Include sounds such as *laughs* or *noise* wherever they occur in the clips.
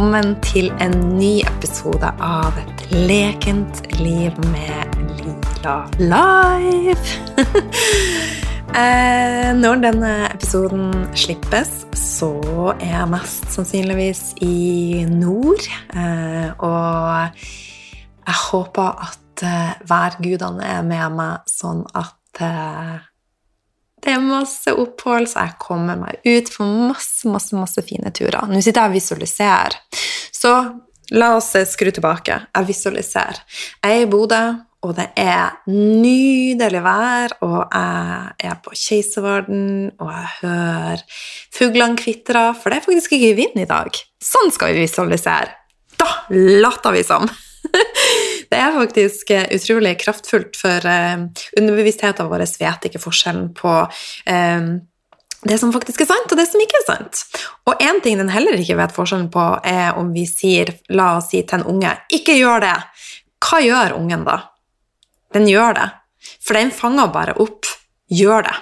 Velkommen til en ny episode av Et lekent liv med Lila live. *laughs* eh, når denne episoden slippes, så er jeg mest sannsynligvis i nord. Eh, og jeg håper at eh, værgudene er med meg, sånn at det er masse opphold, så jeg kommer meg ut på masse, masse, masse fine turer. Nå sitter jeg og visualiserer. Så la oss skru tilbake. Jeg visualiserer. Jeg er i Bodø, og det er nydelig vær, og jeg er på Keiservarden, og jeg hører fuglene kvitre, for det er faktisk ikke vind i dag. Sånn skal vi visualisere. Da later vi som! Det er faktisk eh, utrolig kraftfullt, for uh, underbevisstheten vår vet ikke forskjellen på uh, det som faktisk er sant, og det som ikke er sant. Og én ting den heller ikke vet forskjellen på, er om vi sier, la oss si til en unge 'ikke gjør det'. Hva gjør ungen da? Den gjør det. For den fanger bare opp 'gjør det'.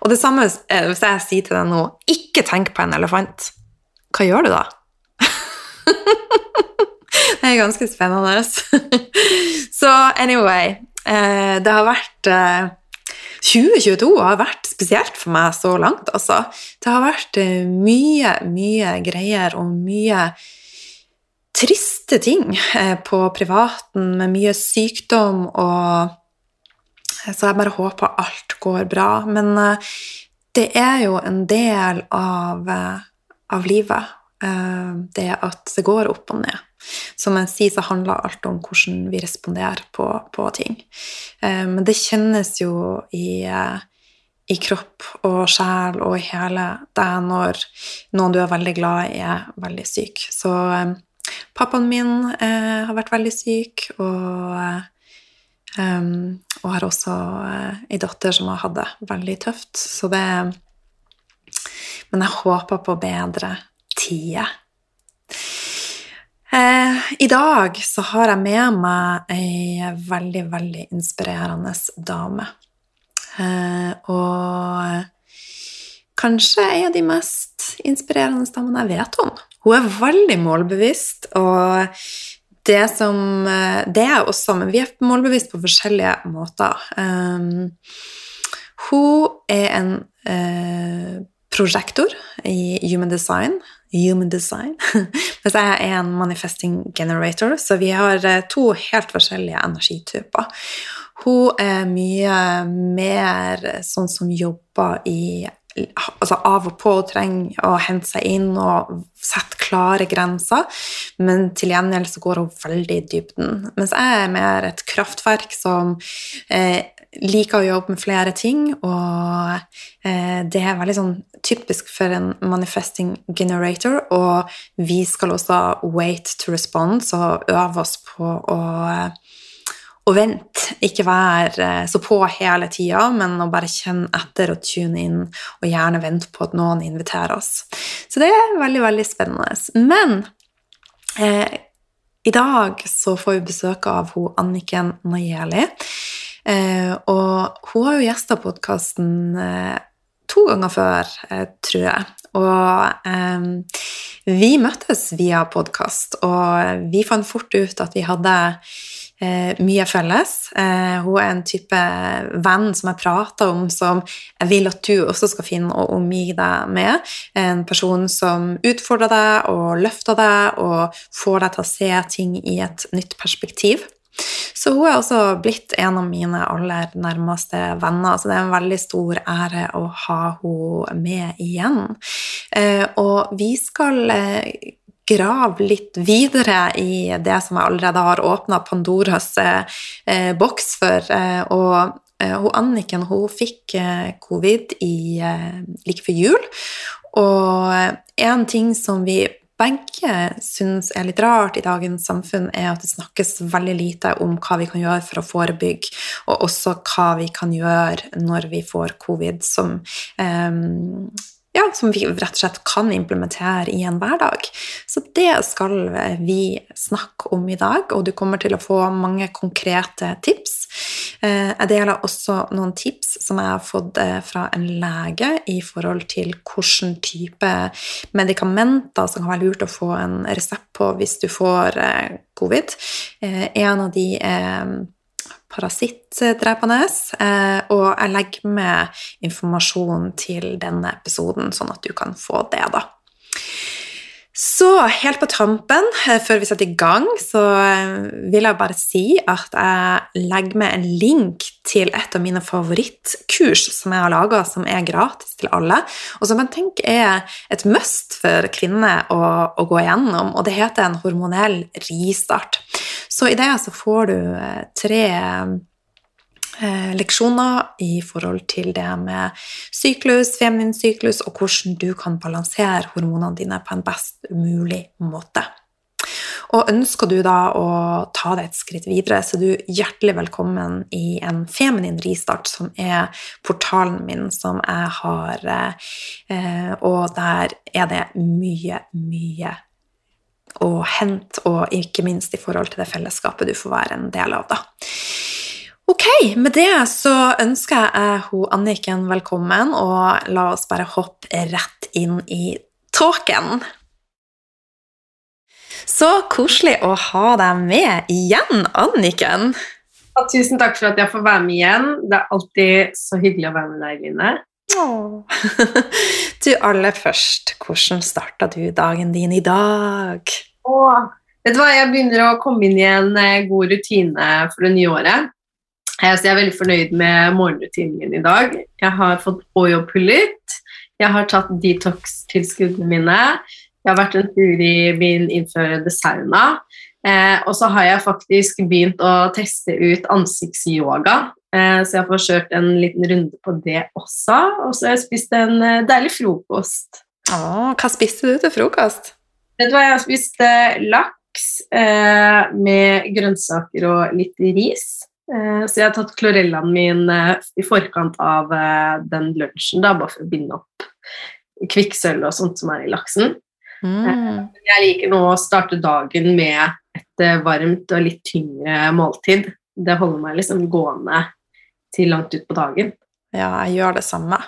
Og det samme hvis jeg sier til deg nå 'ikke tenk på en elefant'. Hva gjør du da? *laughs* *laughs* Det er ganske spennende. *laughs* Så anyway eh, Det har vært 2022 eh, har vært spesielt for meg så langt, altså. Det har vært eh, mye, mye greier og mye triste ting på privaten, med mye sykdom og Så jeg bare håper alt går bra. Men det er jo en del av, av livet, det at det går opp og ned. Som jeg sier, så handler alt om hvordan vi responderer på, på ting. Eh, men det kjennes jo i, eh, i, kropp og sjel og i hele deg når noen du er veldig glad i, er veldig syk. Så eh, pappaen min har vært veldig syk, og, og har også ei datter som har hatt det veldig tøft. Så det Men jeg håper på bedre tider. Eh, I dag så har jeg med meg ei veldig, veldig inspirerende dame. Eh, og kanskje ei av de mest inspirerende damene jeg vet om. Hun er veldig målbevisst, og det som Det er også, men vi er målbevisst på forskjellige måter. Hun er en prosjektor i Human Design human design. *laughs* Mens jeg er en manifesting generator, så vi har eh, to helt forskjellige energityper. Hun er mye mer sånn som jobber i altså Av og på trenger å hente seg inn og sette klare grenser, men til gjengjeld så går hun veldig i dybden. Mens jeg er mer et kraftverk som eh, liker å jobbe med flere ting, og eh, det er veldig sånn typisk for en manifesting generator, og vi skal også wait to respond, så øve oss på å, å vent. Ikke være eh, så på hele tida, men å bare kjenne etter og tune inn, og gjerne vente på at noen inviterer oss. Så det er veldig, veldig spennende. Men eh, i dag så får vi besøk av hun Anniken Najeli. Eh, og hun har jo gjesta podkasten eh, to ganger før, eh, tror jeg. Og eh, vi møttes via podkast, og vi fant fort ut at vi hadde eh, mye felles. Eh, hun er en type venn som jeg prater om, som jeg vil at du også skal finne å omgi deg med. En person som utfordrer deg og løfter deg og får deg til å se ting i et nytt perspektiv. Så hun er også blitt en av mine aller nærmeste venner, så det er en veldig stor ære å ha henne med igjen. Eh, og vi skal eh, grave litt videre i det som jeg allerede har åpna Pandoras eh, boks for. og hun Anniken hun fikk covid i, like før jul. Og en ting som vi begge syns er litt rart i dagens samfunn, er at det snakkes veldig lite om hva vi kan gjøre for å forebygge, og også hva vi kan gjøre når vi får covid, som, um, ja, som vi rett og slett kan implementere i en hverdag. Så det skal vi snakke om i dag, og du kommer til å få mange konkrete tips. Eh, jeg deler også noen tips som jeg har fått eh, fra en lege i forhold til hvilken type medikamenter som kan være lurt å få en resept på hvis du får eh, covid. En av de er parasittdrepende, og jeg legger med informasjon til denne episoden, sånn at du kan få det, da. Så helt på tampen, eh, før vi setter i gang, så eh, vil jeg bare si at jeg legger med en link til et av mine favorittkurs som jeg har laga, som er gratis til alle, og som jeg tenker er et must for kvinner å, å gå igjennom, og det heter en hormonell ristart. Så i det så får du eh, tre leksjoner i forhold til det med syklus, feminin syklus, og hvordan du kan balansere hormonene dine på en best mulig måte. Og ønsker du da å ta deg et skritt videre, så er du hjertelig velkommen i en feminin ristart, som er portalen min som jeg har, eh, og der er det mye, mye å hente, og ikke minst i forhold til det fellesskapet du får være en del av, da. Ok, med det så ønsker jeg hun Anniken velkommen, og la oss bare hoppe rett inn i tåken. Så koselig å ha deg med igjen, Anniken. Ja, tusen takk for at jeg får være med igjen. Det er alltid så hyggelig å være med deg, Line. *laughs* Du, aller først, hvordan starta du dagen din i dag? Åh, vet du hva, Jeg begynner å komme inn i en eh, god rutine for det nye året. Så jeg er veldig fornøyd med morgenrutinen min i dag. Jeg har fått Oyo-pullet. Jeg har tatt detox-tilskuddene mine. Jeg har vært en tur i min innførende sauna. Eh, og så har jeg faktisk begynt å teste ut ansiktsyoga. Eh, så jeg får kjørt en liten runde på det også. Og så har jeg spist en eh, deilig frokost. Åh, hva spiste du til frokost? Vet du hva, Jeg har spist eh, laks eh, med grønnsaker og litt ris. Eh, så jeg har tatt klorellaen min eh, i forkant av eh, den lunsjen, da, bare for å binde opp kvikksølv og sånt som er i laksen. Mm. Jeg liker nå å starte dagen med et varmt og litt tyngre måltid. Det holder meg liksom gående til langt ut på dagen. Ja, jeg gjør det samme.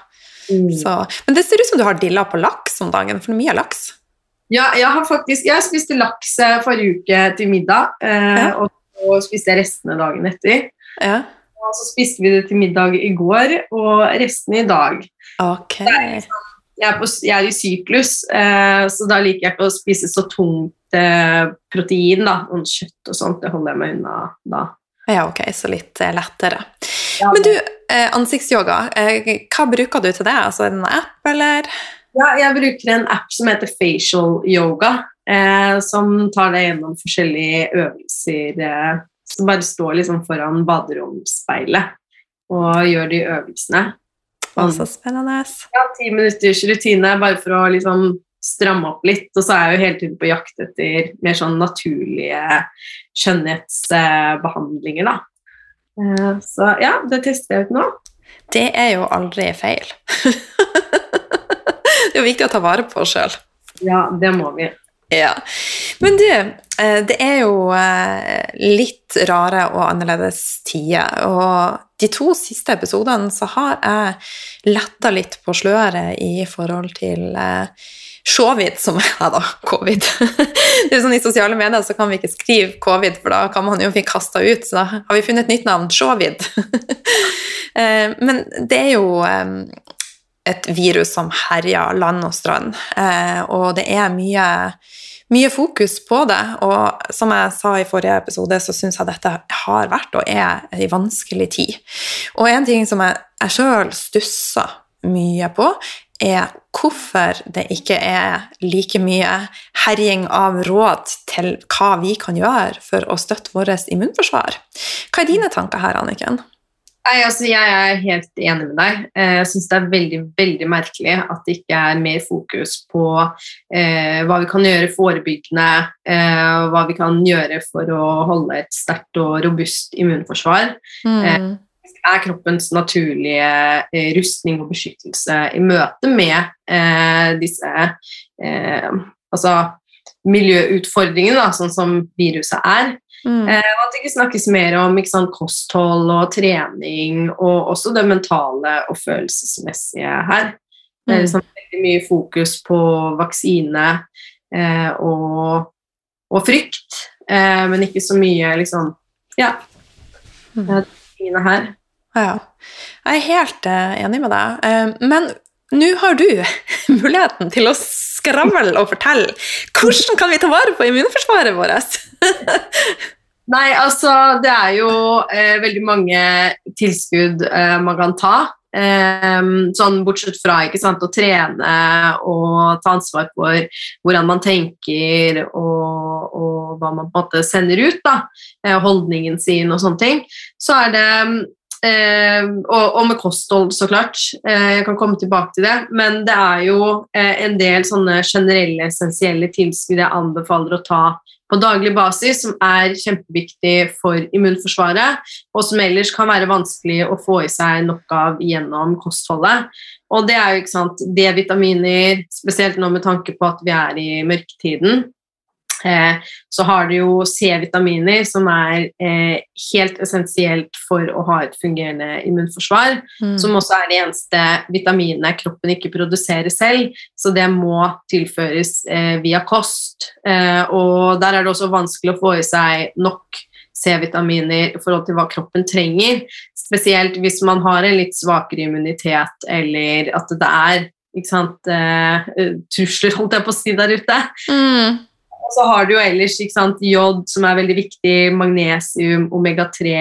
Mm. Så, men det ser ut som du har dilla på laks om dagen, for det er mye laks. Ja, jeg har faktisk Jeg spiste laks forrige uke til middag. ja. og og spiste jeg restene dagen etter. Ja. Og så spiste vi det til middag i går, og restene i dag. Ok. Liksom, jeg, er på, jeg, er i syklus, eh, så da liker jeg ikke å spise så tungt eh, protein. da, og Kjøtt og sånt, det holder jeg meg unna da. Ja, ok, så litt eh, lettere. Ja, Men du, eh, ansiktsyoga, eh, hva bruker du til det? Altså, Er en app, eller? Ja, jeg bruker en app som heter Facial Yoga eh, som tar deg gjennom forskjellige øvelser. Eh, som bare står liksom foran baderomsspeilet og gjør de øvelsene. Og, så spennende. Ja, ti minutters rutine bare for å liksom stramme opp litt. Og så er jeg jo hele tiden på jakt etter mer sånn naturlige skjønnhetsbehandlinger, da. Eh, så ja, det tester jeg ut nå. Det er jo aldri feil. *laughs* det er jo viktig å ta vare på oss sjøl. Ja, det må vi. Ja. Men du, eh, det er jo eh, litt rare og annerledes tider. Og de to siste episodene så har jeg letta litt på sløret i forhold til eh, Showvid, som er *laughs* da covid. Det er sånn I sosiale medier så kan vi ikke skrive covid, for da kan man jo bli kasta ut. Så da har vi funnet et nytt navn, Showvid. *laughs* Men det er jo et virus som herjer land og strand, og det er mye mye fokus på det. Og som jeg sa i forrige episode, så syns jeg dette har vært og er en vanskelig tid. Og en ting som jeg, jeg sjøl stusser mye på, er hvorfor det ikke er like mye herjing av råd til hva vi kan gjøre for å støtte vårt immunforsvar. Hva er dine tanker her, Anniken? Nei, altså Jeg er helt enig med deg. Eh, jeg syns det er veldig veldig merkelig at det ikke er mer fokus på eh, hva vi kan gjøre forebyggende, eh, hva vi kan gjøre for å holde et sterkt og robust immunforsvar. Mm. Eh, er kroppens naturlige eh, rustning og beskyttelse i møte med eh, disse altså miljøutfordringene, da, sånn som viruset er. Mm. Eh, og at det ikke snakkes mer om sant, kosthold og trening, og også det mentale og følelsesmessige her. Det er Mm. liksom veldig mye fokus på vaksine eh, og, og frykt, eh, men ikke så mye liksom Ja. Mm. det er her. Ja. Jeg er helt eh, enig med deg. Eh, men nå har du *laughs* muligheten til å skravle og fortelle. Hvordan kan vi ta vare på immunforsvaret vårt? *laughs* Nei, altså det er jo eh, veldig mange tilskudd eh, man kan ta. Eh, sånn bortsett fra sant, å trene og ta ansvar for hvordan man tenker og, og hva man på en måte sender ut, da, eh, holdningen sin og sånne ting, så er det eh, og, og med kosthold, så klart. Eh, jeg kan komme tilbake til det. Men det er jo en del sånne generelle, essensielle tilskudd jeg anbefaler å ta på daglig basis, som er kjempeviktig for immunforsvaret, og som ellers kan være vanskelig å få i seg nok av gjennom kostholdet. Og det er jo ikke sant, D-vitaminer, spesielt nå med tanke på at vi er i mørketiden. Eh, så har du jo C-vitaminer, som er eh, helt essensielt for å ha et fungerende immunforsvar Mm. som også er de eneste vitaminene kroppen ikke produserer selv, så det må tilføres eh, via kost. Eh, og der er det også vanskelig å få i seg nok C-vitaminer i forhold til hva kroppen trenger, spesielt hvis man har en litt svakere immunitet, eller at det er sant, eh, trusler, holdt jeg på å si, der ute. Mm. Og så har du jo ellers sant, jod, som er veldig viktig, magnesium, omega-3,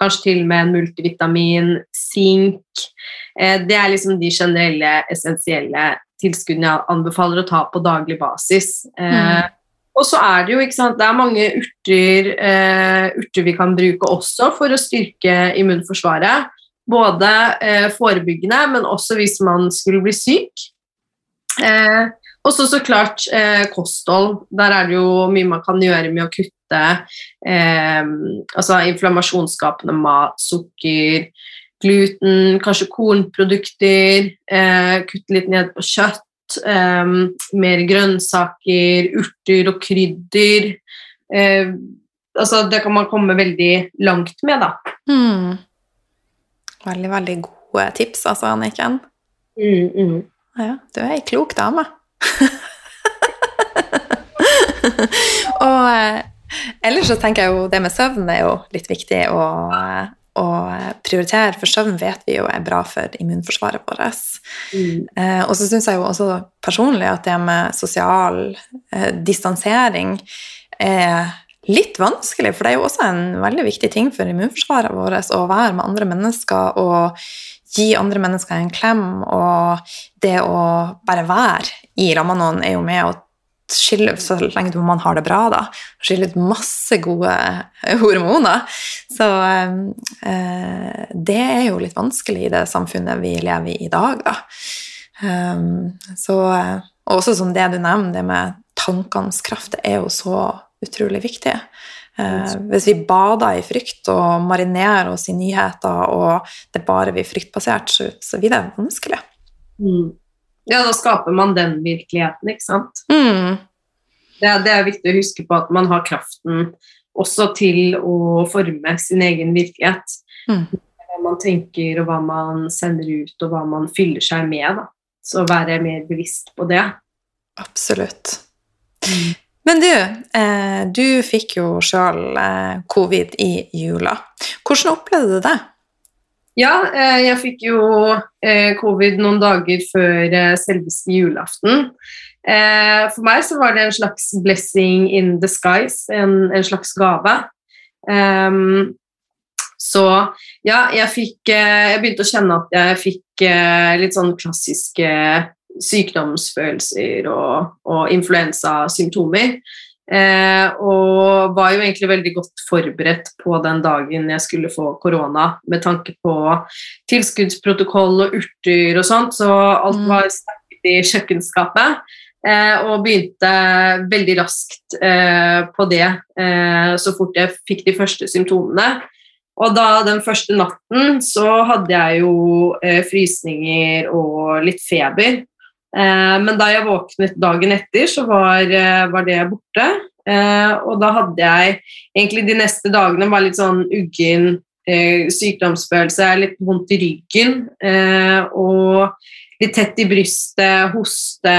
kanskje til og med en multivitamin, sink. Eh, det er liksom de generelle, essensielle tilskuddene jeg anbefaler å ta på daglig basis. Eh, Mm. Og så er det jo ikke sant, det er mange urter, eh, urter vi kan bruke også for å styrke immunforsvaret. Både eh, forebyggende, men også hvis man skulle bli syk. Eh, og så så klart eh, kosthold. Der er det jo mye man kan gjøre med å kutte eh, altså inflammasjonsskapende mat, sukker, gluten, kanskje kornprodukter. Eh, kutte litt ned på kjøtt. eh, mer grønnsaker, urter og krydder. Eh, altså det kan man komme veldig langt med, da. Mm. Veldig, veldig gode tips, altså, Anniken. Mm, mm. Ja, du er ei klok dame. *laughs* og eh, ellers så tenker jeg jo det med søvn er jo litt viktig å, å prioritere, for søvn vet vi jo er bra for immunforsvaret vårt. Mm. Eh, og så syns jeg jo også personlig at det med sosial eh, distansering er litt vanskelig, for det er jo også en veldig viktig ting for immunforsvaret vårt å være med andre mennesker og gi andre mennesker en klem, og det å bare være i lag noen er jo med å skille, så lenge man har det bra, da, skille ut masse gode *laughs* hormoner. Så eh, det er jo litt vanskelig i det samfunnet vi lever i i dag, da. Um, så, også som det du nevner, det med tankenes kraft, det er jo så utrolig viktig. Eh, hvis vi bader i frykt og marinerer oss i nyheter, og det bare blir fryktbasert, så, så blir det vanskelig. Mm. Ja, da skaper man den virkeligheten, ikke sant. Mm. Det, det er viktig å huske på at man har kraften også til å forme sin egen virkelighet. Mm. Hva man tenker, og hva man sender ut, og hva man fyller seg med. Da. Så være mer bevisst på det. Absolutt. Men du, eh, du fikk jo sjøl eh, covid i jula. Hvordan opplevde du det? Ja, eh, jeg fikk jo eh, covid noen dager før eh, selveste julaften. Eh, For meg så var det en slags blessing in disguise, en, en slags gave. Um, så ja, jeg fikk Jeg begynte å kjenne at jeg fikk litt sånn klassiske sykdomsfølelser og, og influensasymptomer. Eh, og var jo egentlig veldig godt forberedt på den dagen jeg skulle få korona, med tanke på tilskuddsprotokoll og urter og sånt, så alt Mm. var sterkt i kjøkkenskapet. Eh, og begynte veldig raskt eh, på det eh, så fort jeg fikk de første symptomene. Og da den første natten så hadde jeg jo eh, frysninger og litt feber. Eh, men da jeg våknet dagen etter, så var, eh, var det borte. Eh, og da hadde jeg egentlig de neste dagene var litt sånn uggen eh, sykdomsfølelse, litt vondt i ryggen eh, og litt tett i brystet, hoste,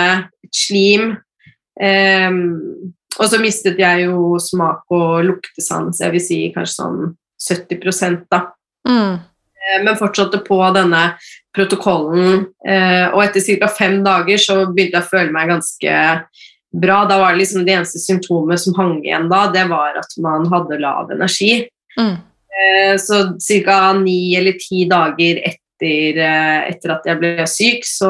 slim. Og så mistet jeg jo smak og luktesans, jeg vil si kanskje sånn 70 da. Mm. Eh, men fortsatte på denne protokollen. Eh, og etter ca. fem dager så begynte jeg å føle meg ganske bra. Da var det liksom det eneste symptomet som hang igjen da, det var at man hadde lav energi. Mm. Eh, så ca. ni eller ti dager etter, etter, at jeg ble syk, så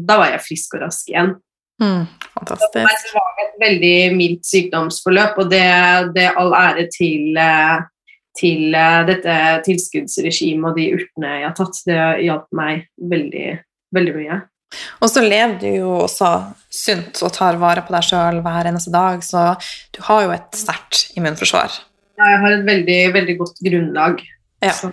da var jeg frisk og rask igjen. Mm, fantastisk. Det var et veldig mildt sykdomsforløp, og det, det all ære til til uh, dette tilskuddsregimet og de urtene jeg har tatt. Det hjalp meg veldig, veldig mye. Og så lever du jo også sunt og tar vare på deg sjøl hver eneste dag, så du har jo et sterkt immunforsvar. Ja, jeg har et veldig, veldig godt grunnlag. Ja. Så.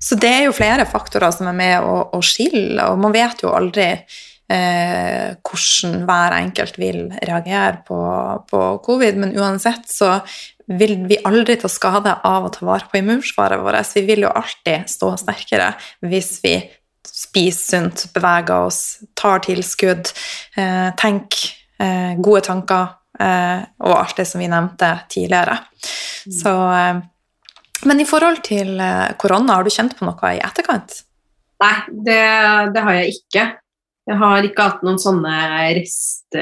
så. det er jo flere faktorer som er med å, å skille, og man vet jo aldri eh, hvordan hver enkelt vil reagere på, på covid, men uansett så vil vi aldri ta skade av å ta vare på immunsvaret vårt. Vi vil jo alltid stå sterkere hvis vi spiser sunt, beveger oss, tar tilskudd, eh, tenker eh, gode tanker eh, og alt det som vi nevnte tidligere. Mm. Så, eh, men i forhold til eh, korona, har du kjent på noe i etterkant? Nei, det, det har jeg ikke. Jeg har ikke hatt noen sånne rest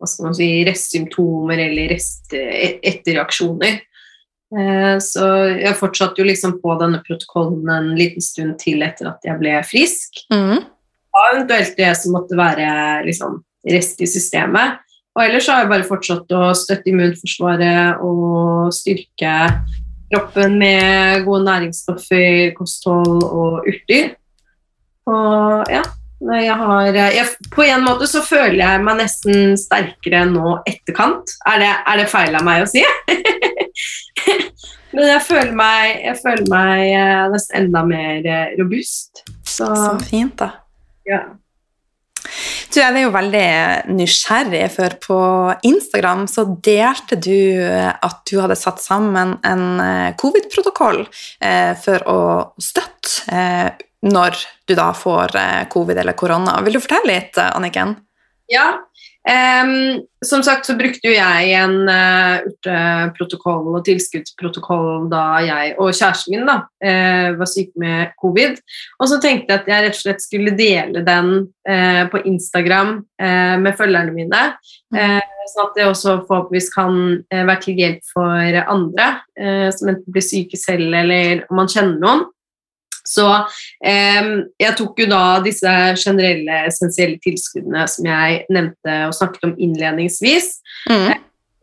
hva skal man si, restsymptomer eller rest, etterreaksjoner. Eh, så jeg fortsatte jo liksom på denne protokollen en liten stund til etter at jeg ble frisk. Mm. Og eventuelt det som måtte være liksom, rest i systemet. Og ellers har jeg bare fortsatt å støtte immunforsvaret og styrke kroppen med gode næringsstoffer, kosthold og urter. Og ja, jeg har, eh, jeg, på en måte så føler jeg meg nesten sterkere nå etterkant. Er det, er det feil av meg å si? *laughs* Men jeg føler meg, jeg føler meg eh, nesten enda mer eh, robust. Så, så fint, da. Ja. Du, jeg er jo veldig nysgjerrig, for på Instagram så delte du at du hadde satt sammen en covid-protokoll for å støtte når du da får eh, covid eller korona. Vil du fortelle litt, eh, Anniken? Ja. Um, som sagt så brukte jo jeg en uh, urteprotokoll og tilskuddsprotokoll da jeg og kjæresten min da, uh, var syk med covid. Og så tenkte jeg at jeg rett og slett skulle dele den uh, på Instagram med følgerne mine. sånn at det også forhåpentligvis kan være til hjelp for andre som enten blir syke selv eller om man kjenner noen. Så eh, jeg tok jo da disse generelle, essensielle tilskuddene som jeg nevnte og snakket om innledningsvis. Mm.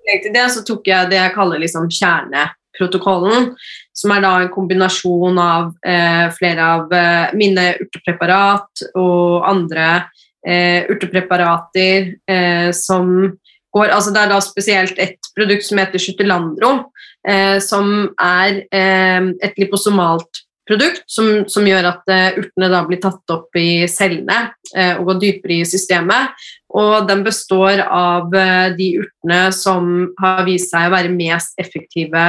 I til det så tok jeg det jeg kaller liksom kjerneprotokollen, som er da en kombinasjon av eh, flere av eh, mine urtepreparat og andre eh, urtepreparater eh, som går Altså det er da spesielt et produkt som heter Skytterlandro, eh, som er et liposomalt produkt som, som gjør at uh, urtene da blir tatt opp i cellene uh, og går dypere i systemet. Og den består av uh, de urtene som har vist seg å være mest effektive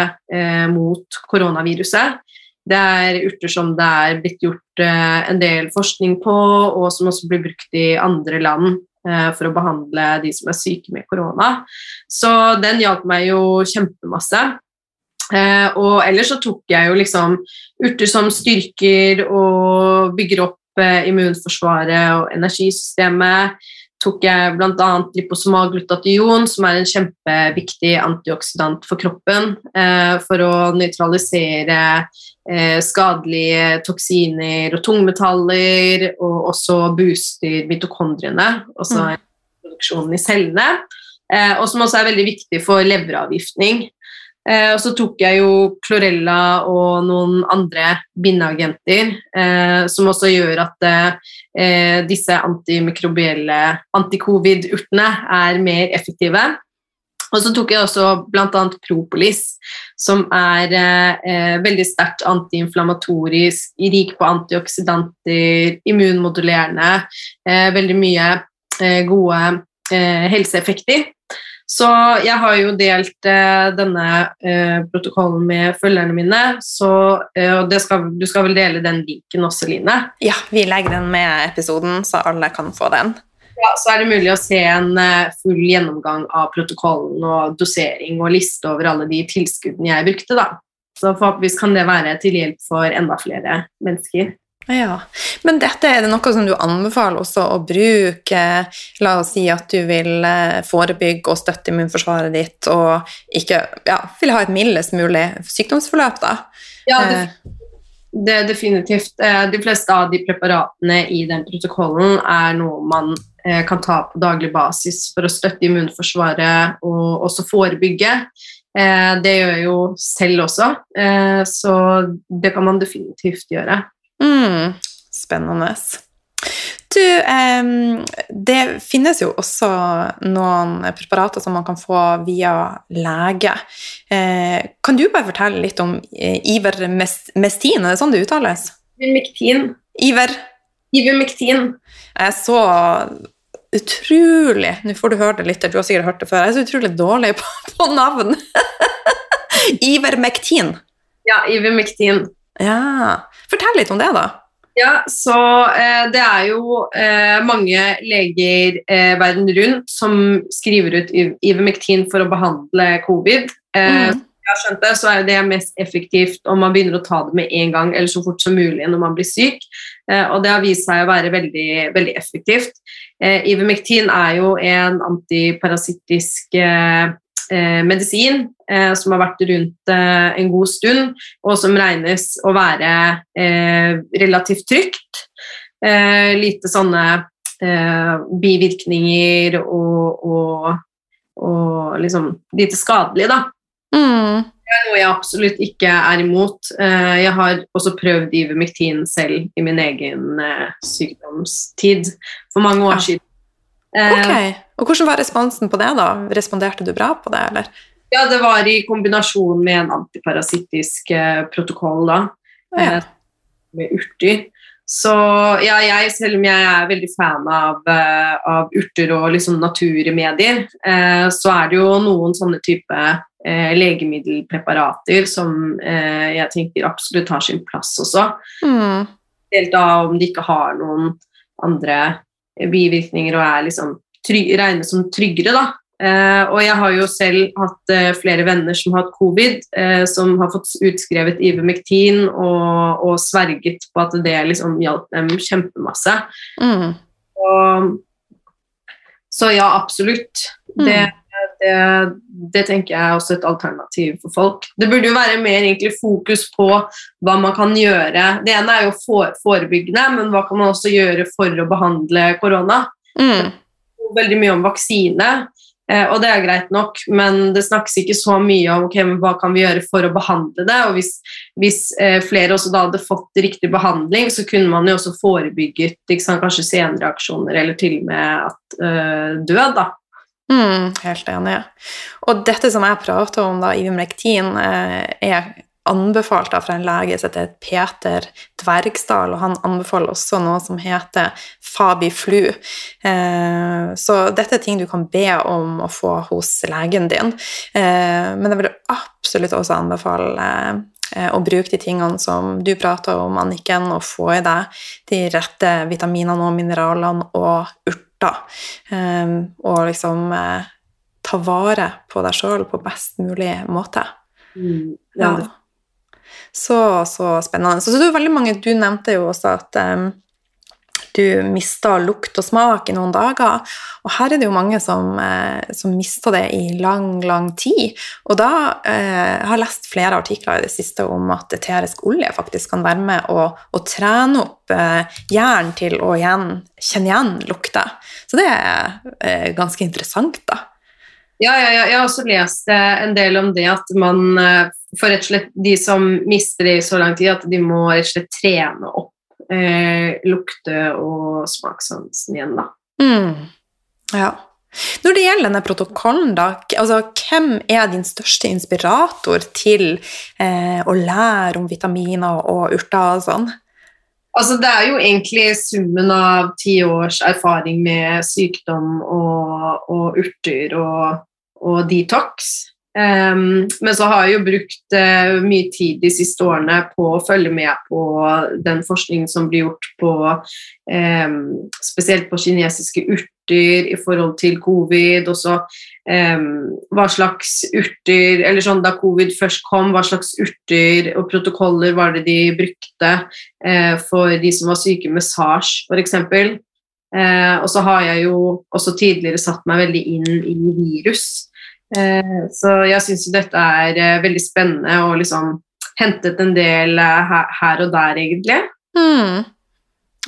mot koronaviruset. Det er urter som det er blitt gjort en del forskning på, og som også blir brukt i andre land for å behandle de som er syke med korona. Så den hjalp meg jo kjempemasse. Eh, og ellers så tok jeg jo liksom urter som styrker og bygger opp eh, immunforsvaret og energisystemet. Tok jeg bl.a. liposomal glutation, som er en kjempeviktig antioksidant for kroppen, eh, for å nøytralisere eh, skadelige toksiner og tungmetaller, og også booster mitokondriene, altså mm. produksjonen i cellene. Eh, og som også er veldig viktig for leveravgiftning. Eh, og så tok jeg jo Chlorella og noen andre bindeagenter, eh, som også gjør at eh, disse antimikrobielle antikovid-urtene er mer effektive. Og så tok jeg også bl.a. propolis, som er eh, veldig sterkt antiinflamatorisk, rik på antioksidanter, immunmodulerende, eh, veldig mye eh, gode helseeffekter. Så jeg har jo delt eh, denne eh, protokollen med følgerne mine, så eh, og det skal, du skal vel dele den linken også, Line? Ja, vi legger den med episoden, så alle kan få den. Ja, så er det mulig å se en eh, full gjennomgang av protokollen og dosering og liste over alle de tilskuddene jeg brukte, da. Så forhåpentligvis kan det være til hjelp for enda flere mennesker. Ja, Men dette er det noe som du anbefaler også å bruke? La oss si at du vil eh, forebygge og støtte immunforsvaret ditt og ikke ja, vil ha et mildest mulig sykdomsforløp, da? Ja, Eh, det, det er definitivt. Eh, De fleste av de preparatene i den protokollen er noe man eh, kan ta på daglig basis for å støtte immunforsvaret og også forebygge. Eh, Det gjør jeg jo selv også, eh, så det kan man definitivt gjøre. Mm, spennende. Du, det finnes jo også noen preparater som man kan få via lege. Eh, kan du bare fortelle litt om eh, Ivermestin, er det sånn det uttales? Ivermektin. Iver? Ivermektin. Jeg er så utrolig Nå får du høre det litt, du har sikkert hørt det før. Jeg er så utrolig dårlig på, på navn. *laughs* Ivermektin. Ja, Ivermektin. Ja. Fortell litt om det, da. Ja, så eh, det er jo eh, mange leger eh, verden rundt som skriver ut Iv- Ivermectin for å behandle covid. Eh, Mm. jeg har skjønt det, så er det mest effektivt om man begynner å ta det med en gang eller så fort som mulig når man blir syk. Eh, og det har vist seg å være veldig, veldig effektivt. Eh, Ivermectin er jo en antiparasittisk eh, eh, medisin eh, som har vært rundt eh, en god stund, og som regnes å være eh, relativt trygt. Eh, lite sånne eh, bivirkninger og, og, og liksom lite skadelig, da. Mm. Det er noe jeg absolutt ikke er imot. Eh, Jeg har også prøvd Ivermectin selv i min egen sykdomstid for mange år siden. Eh, Ok. Og hvordan var responsen på det, da? Responderte du bra på det, eller? Ja, det var i kombinasjon med en antiparasittisk eh, protokoll da, Ja. eh, med urter. Så ja, jeg, selv om jeg er veldig fan av, eh, av urter og liksom naturmedier, eh, så er det jo noen sånne type eh, legemiddelpreparater som eh, jeg tenker absolutt har sin plass også. Mm. Helt da om de ikke har noen andre bivirkninger og er liksom regnes som tryggere, da. Eh, og jeg har jo selv hatt eh, flere venner som har hatt covid, eh, som har fått utskrevet Ivermectin og, og sverget på at det liksom hjalp dem kjempemasse. Mm. Og, så ja, absolutt. Det, det, det tenker jeg er også et alternativ for folk. Det burde jo være mer egentlig fokus på hva man kan gjøre. Det ene er jo for, forebyggende, men hva kan man også gjøre for å behandle korona? Mm. Veldig mye om vaksine, eh, og det er greit nok, men det snakkes ikke så mye om okay, hva kan vi gjøre for å behandle det. Og hvis, hvis eh, flere også da hadde fått riktig behandling, så kunne man jo også forebygget sant, kanskje senreaksjoner eller til og med at, eh, død. da. Mm, helt enig. Og dette som jeg prater om, da, i vimlektin, er anbefalt av fra en lege som heter Peter Dvergsdal, og han anbefaler også noe som heter Fabiflu. Eh, så dette er ting du kan be om å få hos legen din. Eh, men jeg vil absolutt også anbefale eh, å bruke de tingene som du prater om, Anniken, og få i deg de rette vitaminene og mineralene og urter. Og liksom ta vare på deg sjøl på best mulig måte. Ja, Ja. Så, så spennende. Så, så det er veldig mange, Du nevnte jo også at um, du mista lukt og smak i noen dager. Og her er det jo mange som, eh, som mista det i lang, lang tid. Og da eh, jeg har lest flere artikler i det siste om at eterisk olje faktisk kan være med å, å trene opp eh, hjernen til å igjen kjenne igjen lukter. Så det er eh, ganske interessant, da. Ja, ja, ja, jeg har også lest eh, en del om det at man eh, for rett og slett de som mister det i så lang tid, at de må rett og slett trene opp eh, lukte- og smakssansen igjen, da. Mm. Ja. Når det gjelder denne protokollen, da, altså, hvem er din største inspirator til eh, å lære om vitaminer og urter og sånn? Altså, det er jo egentlig summen av ti års erfaring med sykdom og, og urter og, og detox. Um, men så har jeg jo brukt uh, mye tid de siste årene på å følge med på den forskningen som blir gjort på um, Spesielt på kinesiske urter i forhold til covid. Og så um, hva slags urter Eller sånn da covid først kom, hva slags urter og protokoller var det de brukte uh, for de som var syke med SARS, f.eks. Uh, og så har jeg jo også tidligere satt meg veldig inn i virus. Eh, så jeg syns dette er eh, veldig spennende og liksom hentet en del eh, her og der, egentlig. Mm.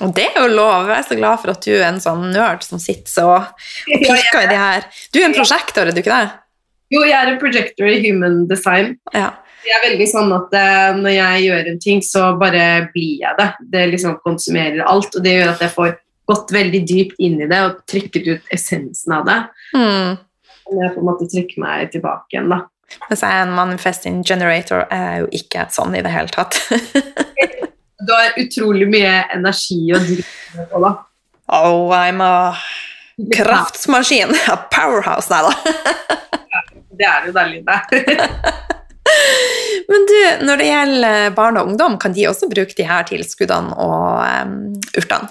Og det er jo lov. Jeg er så glad for at du er en sånn nerd som sitter så og *laughs* pirker i de her. Du er en prosjektor, er du ikke det? Jo, jeg er en projector i human design. Ja. Jeg er veldig sånn at når jeg gjør en ting, så bare blir jeg det. Det liksom konsumerer alt, og det gjør at jeg får gått veldig dypt inn i det og trykket ut essensen av det. Mm jeg på en måte trykke meg tilbake igjen, da. Mens er en manifesting generator, er jo ikke sånn i det hele tatt. *laughs* du har utrolig mye energi å drive på, da. Oh, I'm a kraftsmaskin. A powerhouse, nei da. det er jo deilig, det. *laughs* Men du, når det gjelder barn og ungdom, kan de også bruke de her tilskuddene og um, urtene?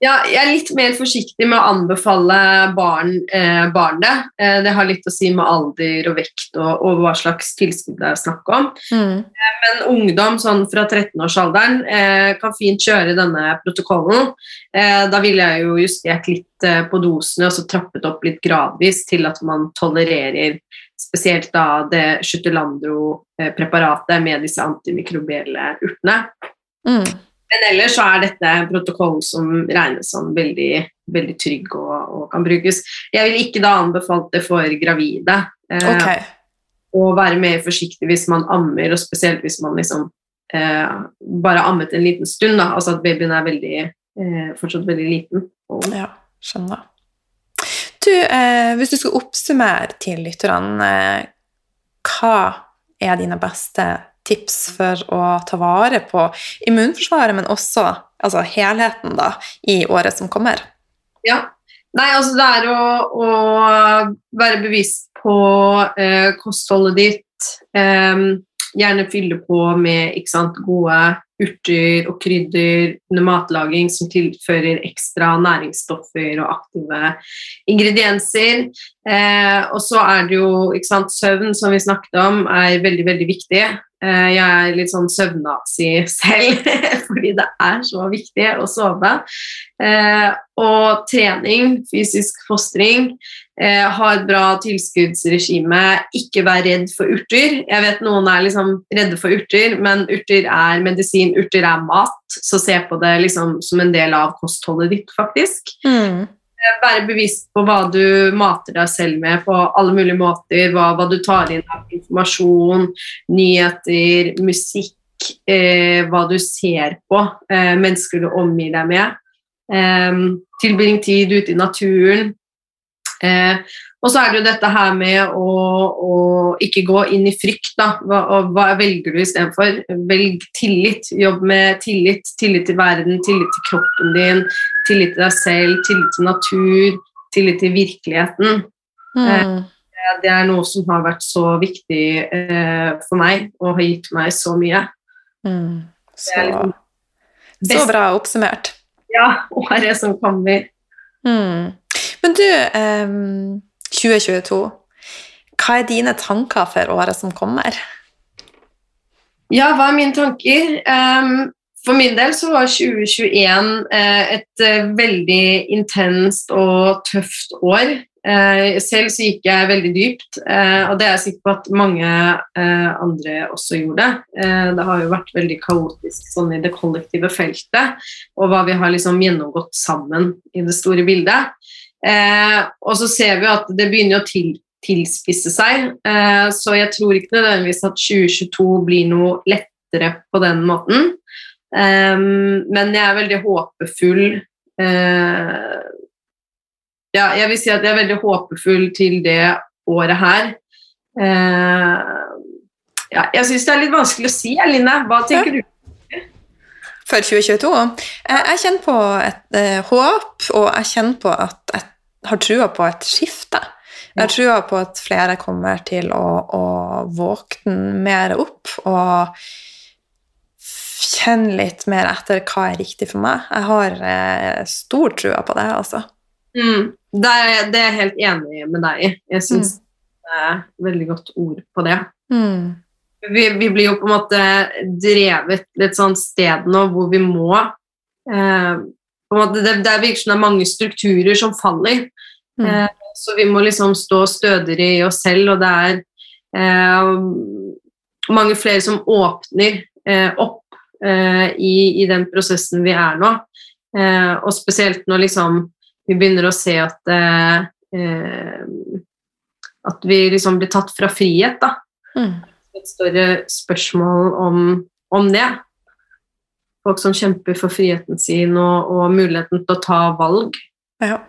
Ja, jeg er litt mer forsiktig med å anbefale barn, eh, barn det. Eh, det har litt å si med alder og vekt og, og hva slags tilskudd det er snakk om. Mm. Eh, men ungdom sånn fra 13-årsalderen eh, kan fint kjøre denne protokollen. Eh, da ville jeg jo justert litt eh, på dosene og så trappet opp litt gradvis til at man tolererer spesielt da det Schutelandro-preparatet med disse antimikrobielle urtene. Mm. Men ellers så er dette protokollen som regnes som veldig, veldig trygg og, og, kan brukes. Jeg vil ikke da anbefale det for gravide. Eh, okay. Og være mer forsiktig hvis man ammer, og spesielt hvis man liksom eh, bare ammet en liten stund. da, Altså at babyen er veldig, eh, fortsatt veldig liten. Og, ja, skjønner. Du, eh, hvis du skal oppsummere til lytterne, eh, hva er dine beste tips for å ta vare på immunforsvaret, men også altså helheten da, i året som kommer? Ja. Nei, altså det er å, å være bevisst på eh, kostholdet ditt. Eh, gjerne fylle på med sant, gode urter og krydder under matlaging som tilfører ekstra næringsstoffer og aktive ingredienser. Eh, og så er det jo sant, søvn, som vi snakket om, er veldig, veldig viktig. Eh, jeg er litt sånn søvnnazi *laughs* selv, fordi det er så viktig å sove. Eh, og trening, fysisk fostring, eh, ha et bra tilskuddsregime, ikke vær redd for urter. Jeg vet noen er liksom redde for urter, men urter er medisin, urter er mat. Så se på det liksom som en del av kostholdet ditt, faktisk. Mm. Eh, være bevisst på hva du mater deg selv med på alle mulige måter. Hva, hva du tar inn av informasjon, nyheter, musikk. Eh, hva du ser på, eh, mennesker du omgir deg med. Eh, tilbring tid ute i naturen. Eh, og så er det jo dette her med å, å ikke gå inn i frykt. Da. Hva, hva velger du istedenfor? Velg tillit. Jobb med tillit. Tillit til verden, tillit til kroppen din, tillit til deg selv, tillit til natur, tillit til virkeligheten. Mm. Eh, det er noe som har vært så viktig eh, for meg og har gitt meg så mye. Mm. Så, liksom så, bra oppsummert. Ja. Året som kommer. Mm. Men du um 2022. Hva er dine tanker for året som kommer? Ja, hva er mine tanker? For min del så var 2021 uh, et uh, veldig intenst og tøft år. Uh, selv så gikk jeg veldig dypt, og det er jeg sikker på at mange andre også gjorde. det har jo vært veldig kaotisk sånn i det kollektive feltet, og hva vi har liksom gjennomgått sammen i det store bildet. Eh, og så ser vi at det begynner å til, tilspisse seg, eh, så jeg tror ikke nødvendigvis at 2022 blir noe lettere på den måten. Eh, men jeg er veldig håpefull eh, Ja, jeg vil si at jeg er veldig håpefull til det året her. Eh, ja, jeg syns det er litt vanskelig å si, Eline. Hva tenker du? For 2022? Jeg kjenner på et uh, håp, og jeg kjenner på at jeg har trua på et skifte. Jeg har trua på at flere kommer til å, å våkne mer opp og kjenne litt mer etter hva er riktig for meg. Jeg har eh, stor trua på det, altså. Mm. Det, er, det er jeg helt enig med deg i. Jeg syns det er veldig godt ord på det. Mm. Vi, vi blir jo på en måte drevet litt sånn sted nå hvor vi må eh, måte, det, det virker som det er mange strukturer som faller. Mm. Eh, så vi må liksom stå stødigere i oss selv, og det er eh, mange flere som åpner eh, opp eh, i, i, den prosessen vi er nå. Eh, og spesielt når liksom vi begynner å se at eh, at vi liksom blir tatt fra frihet, da. Mm. Et større spørsmål om, om det. Folk som kjemper for friheten sin og, og muligheten til å ta valg. Ja.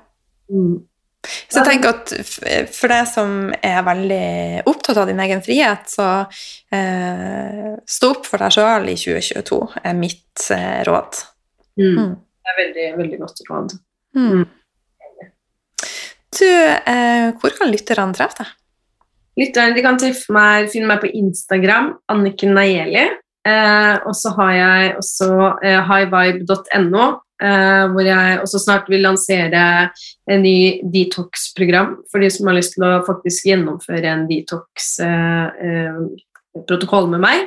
Mm. Så jeg tenker at for deg som er veldig opptatt av din egen frihet, så eh, stå opp for deg sjøl i 2022, er mitt eh, råd. Mm. Mm. Det er veldig, veldig godt råd. Mm. Du, eh, hvor kan lytterne treffe deg? Lytterne de kan meg, finne meg på Instagram, Anniken Nayeli. Eh, og så har jeg også eh, highvibe.no, eh, hvor jeg også snart vil lansere en ny detox-program for de som har lyst til å faktisk gjennomføre en detox-protokoll med meg.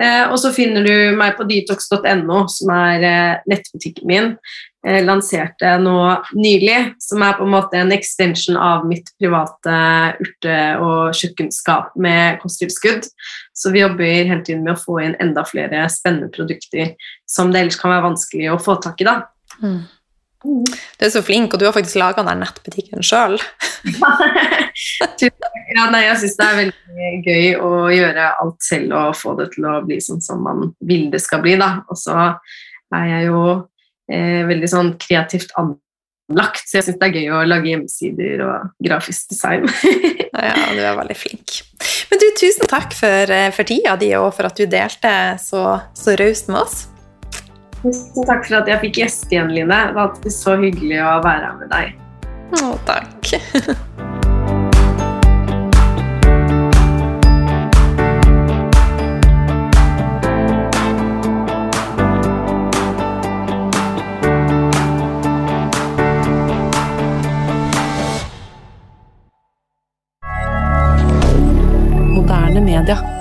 Eh, og så finner du meg på detox.no, som er eh, nettbutikken min. Jeg lanserte nå nylig, som er på en måte en extension av mitt private urte- og kjøkkenskap med kosttilskudd. Så vi jobber hele tiden med å få inn enda flere spennende produkter som det ellers kan være vanskelig å få tak i. da. Mm. Du er så flink, og du har faktisk laga den nettbutikken sjøl. *laughs* ja, nei, jeg syns det er veldig gøy å gjøre alt selv og få det til å bli sånn som man vil det skal bli. da. Og så er jeg jo eh, veldig sånn kreativt anlagt, så jeg syns det er gøy å lage hjemmesider og grafisk design. *laughs* ja, du er veldig flink. Men du, tusen takk for, for tida di, og for at du delte så, så raust med oss. Tusen takk for at jeg fikk gjeste igjen, Line. Det var alltid så hyggelig å være her med deg. Å, takk. Moderne media.